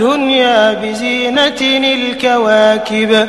الدنيا بزينة الكواكب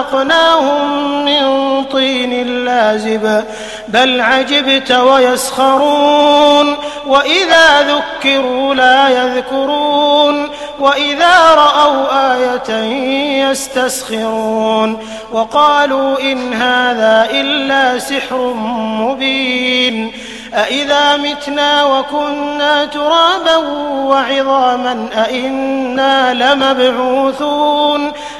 خلقناهم من طين لازب بل عجبت ويسخرون. وإذا ذكروا لا يذكرون وإذا رأوا آية يستسخرون. وقالوا إن هذا إلا سحر مبين. أإذا متنا وكنا ترابا وعظاما أإنا لمبعوثون.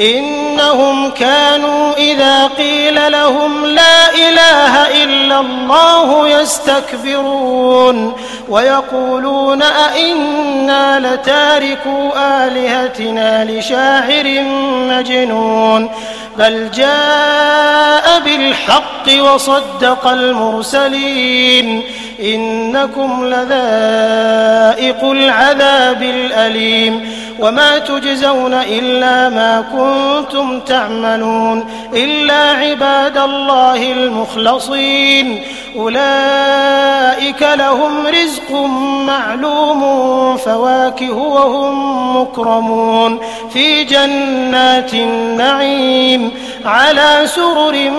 إنهم كانوا إذا قيل لهم لا إله إلا الله يستكبرون ويقولون أئنا لتاركوا آلهتنا لشاعر مجنون بل جاء بالحق وصدق المرسلين إنكم لذائق العذاب الأليم وما تجزون إلا ما كنتم تعملون إلا عباد الله المخلصين. أولئك لهم رزق معلوم فواكه وهم مكرمون. في جنات النعيم على سرر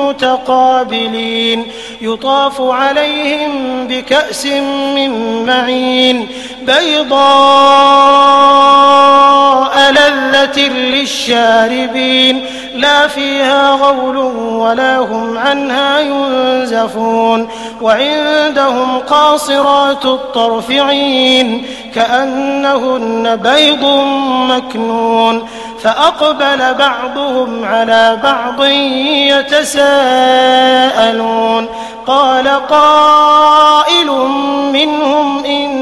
متقابلين. يطاف عليهم بكأس من معين. بيضاء لذة للشاربين لا فيها غول ولا هم عنها ينزفون وعندهم قاصرات الطرف عين كأنهن بيض مكنون فأقبل بعضهم على بعض يتساءلون قال قائل منهم إني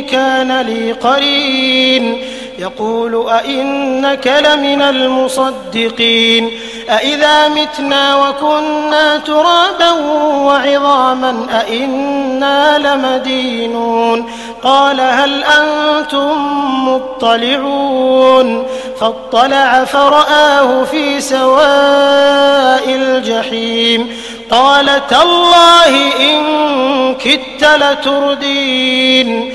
كان لي قرين. يقول أئنك لمن المصدقين. أئذا متنا وكنا ترابا وعظاما أئنا لمدينون. قال هل أنتم مطلعون؟ فاطلع فرآه في سواء تالله إن كدت لتردين.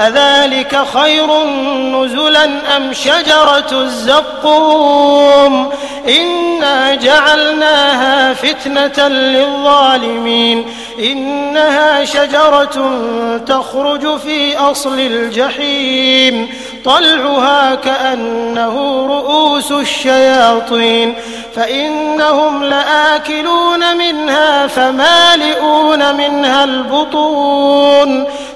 أذلك خير نزلا أم شجرة الزقوم؟ إنا جعلناها فتنة للظالمين. إنها شجرة تخرج في أصل الجحيم. طلعها كأنه رؤوس الشياطين. فإنهم لآكلون منها فمالئون منها البطون.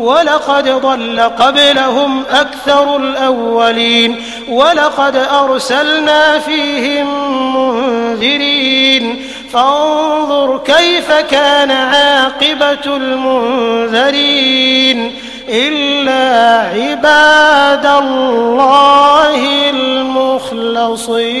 ولقد ضل قبلهم أكثر الأولين ولقد أرسلنا فيهم منذرين فانظر كيف كان عاقبة المنذرين إلا عباد الله المخلصين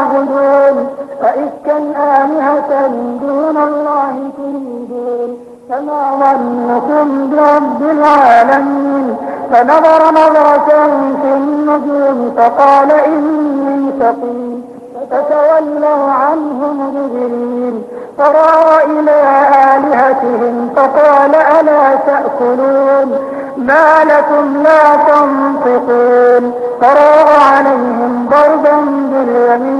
تعبدون فإفكا آلهة دون الله تريدون فما ظنكم برب العالمين؟ فنظر نظرة في النجوم فقال إني سقيم فتولوا عنه مدبرين فراى إلى آلهتهم فقال ألا تأكلون؟ ما لكم لا تنطقون. فراى عليهم ضربا باليمين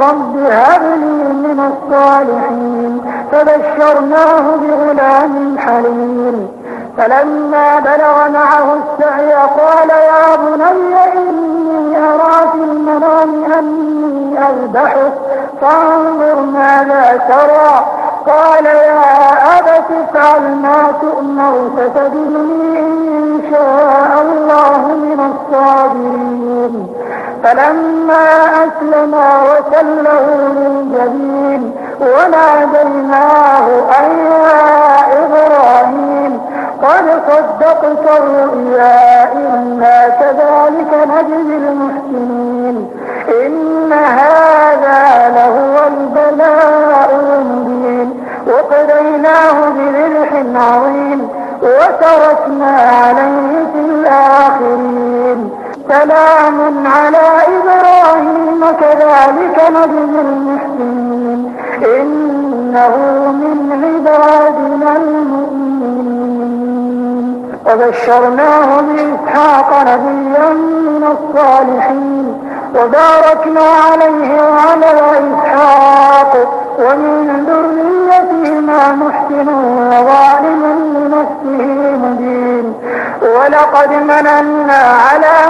رب هب لي من الصالحين. فبشرناه بغلام حليم. فلما بلغ معه السعي قال يا بني إني أرى في المنام أني أذبحك. فانظر ماذا ترى. قال يا أبت افعل ما تؤمر فتجدني إن شاء الله من الصابرين. فلما أسلما وسله للجبين وناديناه أن يا إبراهيم قد صدقت الرؤيا إنا كذلك نجزي المحسنين. إن هذا لهو البلاء المبين. وقضيناه بذبح عظيم وتركنا عليه في الآخرين. سلام على إبراهيم كذلك نجزي المحسنين. إنه من عبادنا المؤمنين. وبشرناه بإسحاق نبيا من الصالحين. وباركنا عليه وعلى إسحاق. ومن ذريتهما محسن وظالم لنفسه مبين. ولقد مننا على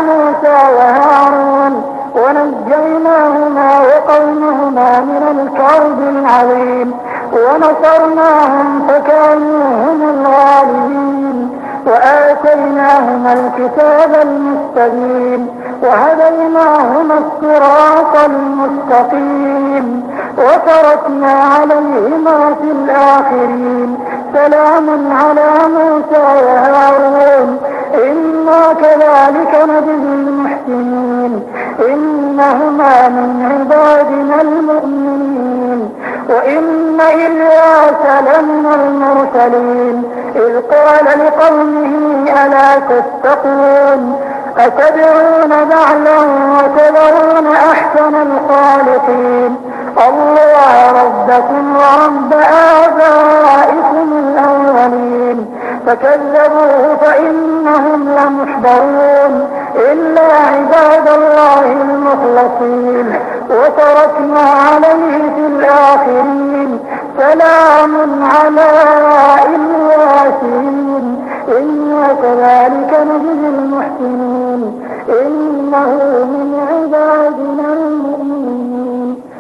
الكرب العظيم ونصرناهم فكانوا هم الغالبين. وآتيناهما الكتاب المستقيم. وهديناهما الصراط المستقيم. وتركنا عليهما في الآخرين. سلام على موسى وهارون إنا كذلك نجزي المحسنين. إنهما من عبادنا المؤمنين. وإن إلياس لمن المرسلين. إذ قال لقومه ألا تتقون؟ أتدعون بعلا وتذرون أحسن الخالقين؟ الله ربكم ورب آبائكم الأولين. فكذبوه فإنهم لمحضرون. إلا عباد الله المخلصين. وتركنا عليه في الآخرين. سلام على الواسين إنا كذلك نجزي المحسنين. إنه من عبادنا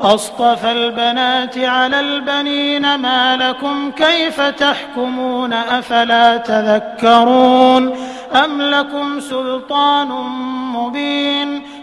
أصطفى البنات على البنين ما لكم كيف تحكمون أفلا تذكرون أم لكم سلطان مبين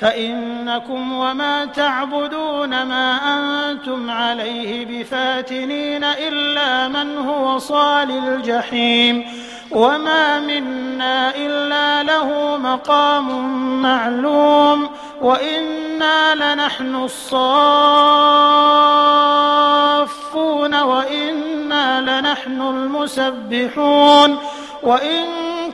فإنكم وما تعبدون ما أنتم عليه بفاتنين إلا من هو صال الجحيم وما منا إلا له مقام معلوم وإنا لنحن الصافون وإنا لنحن المسبحون وإن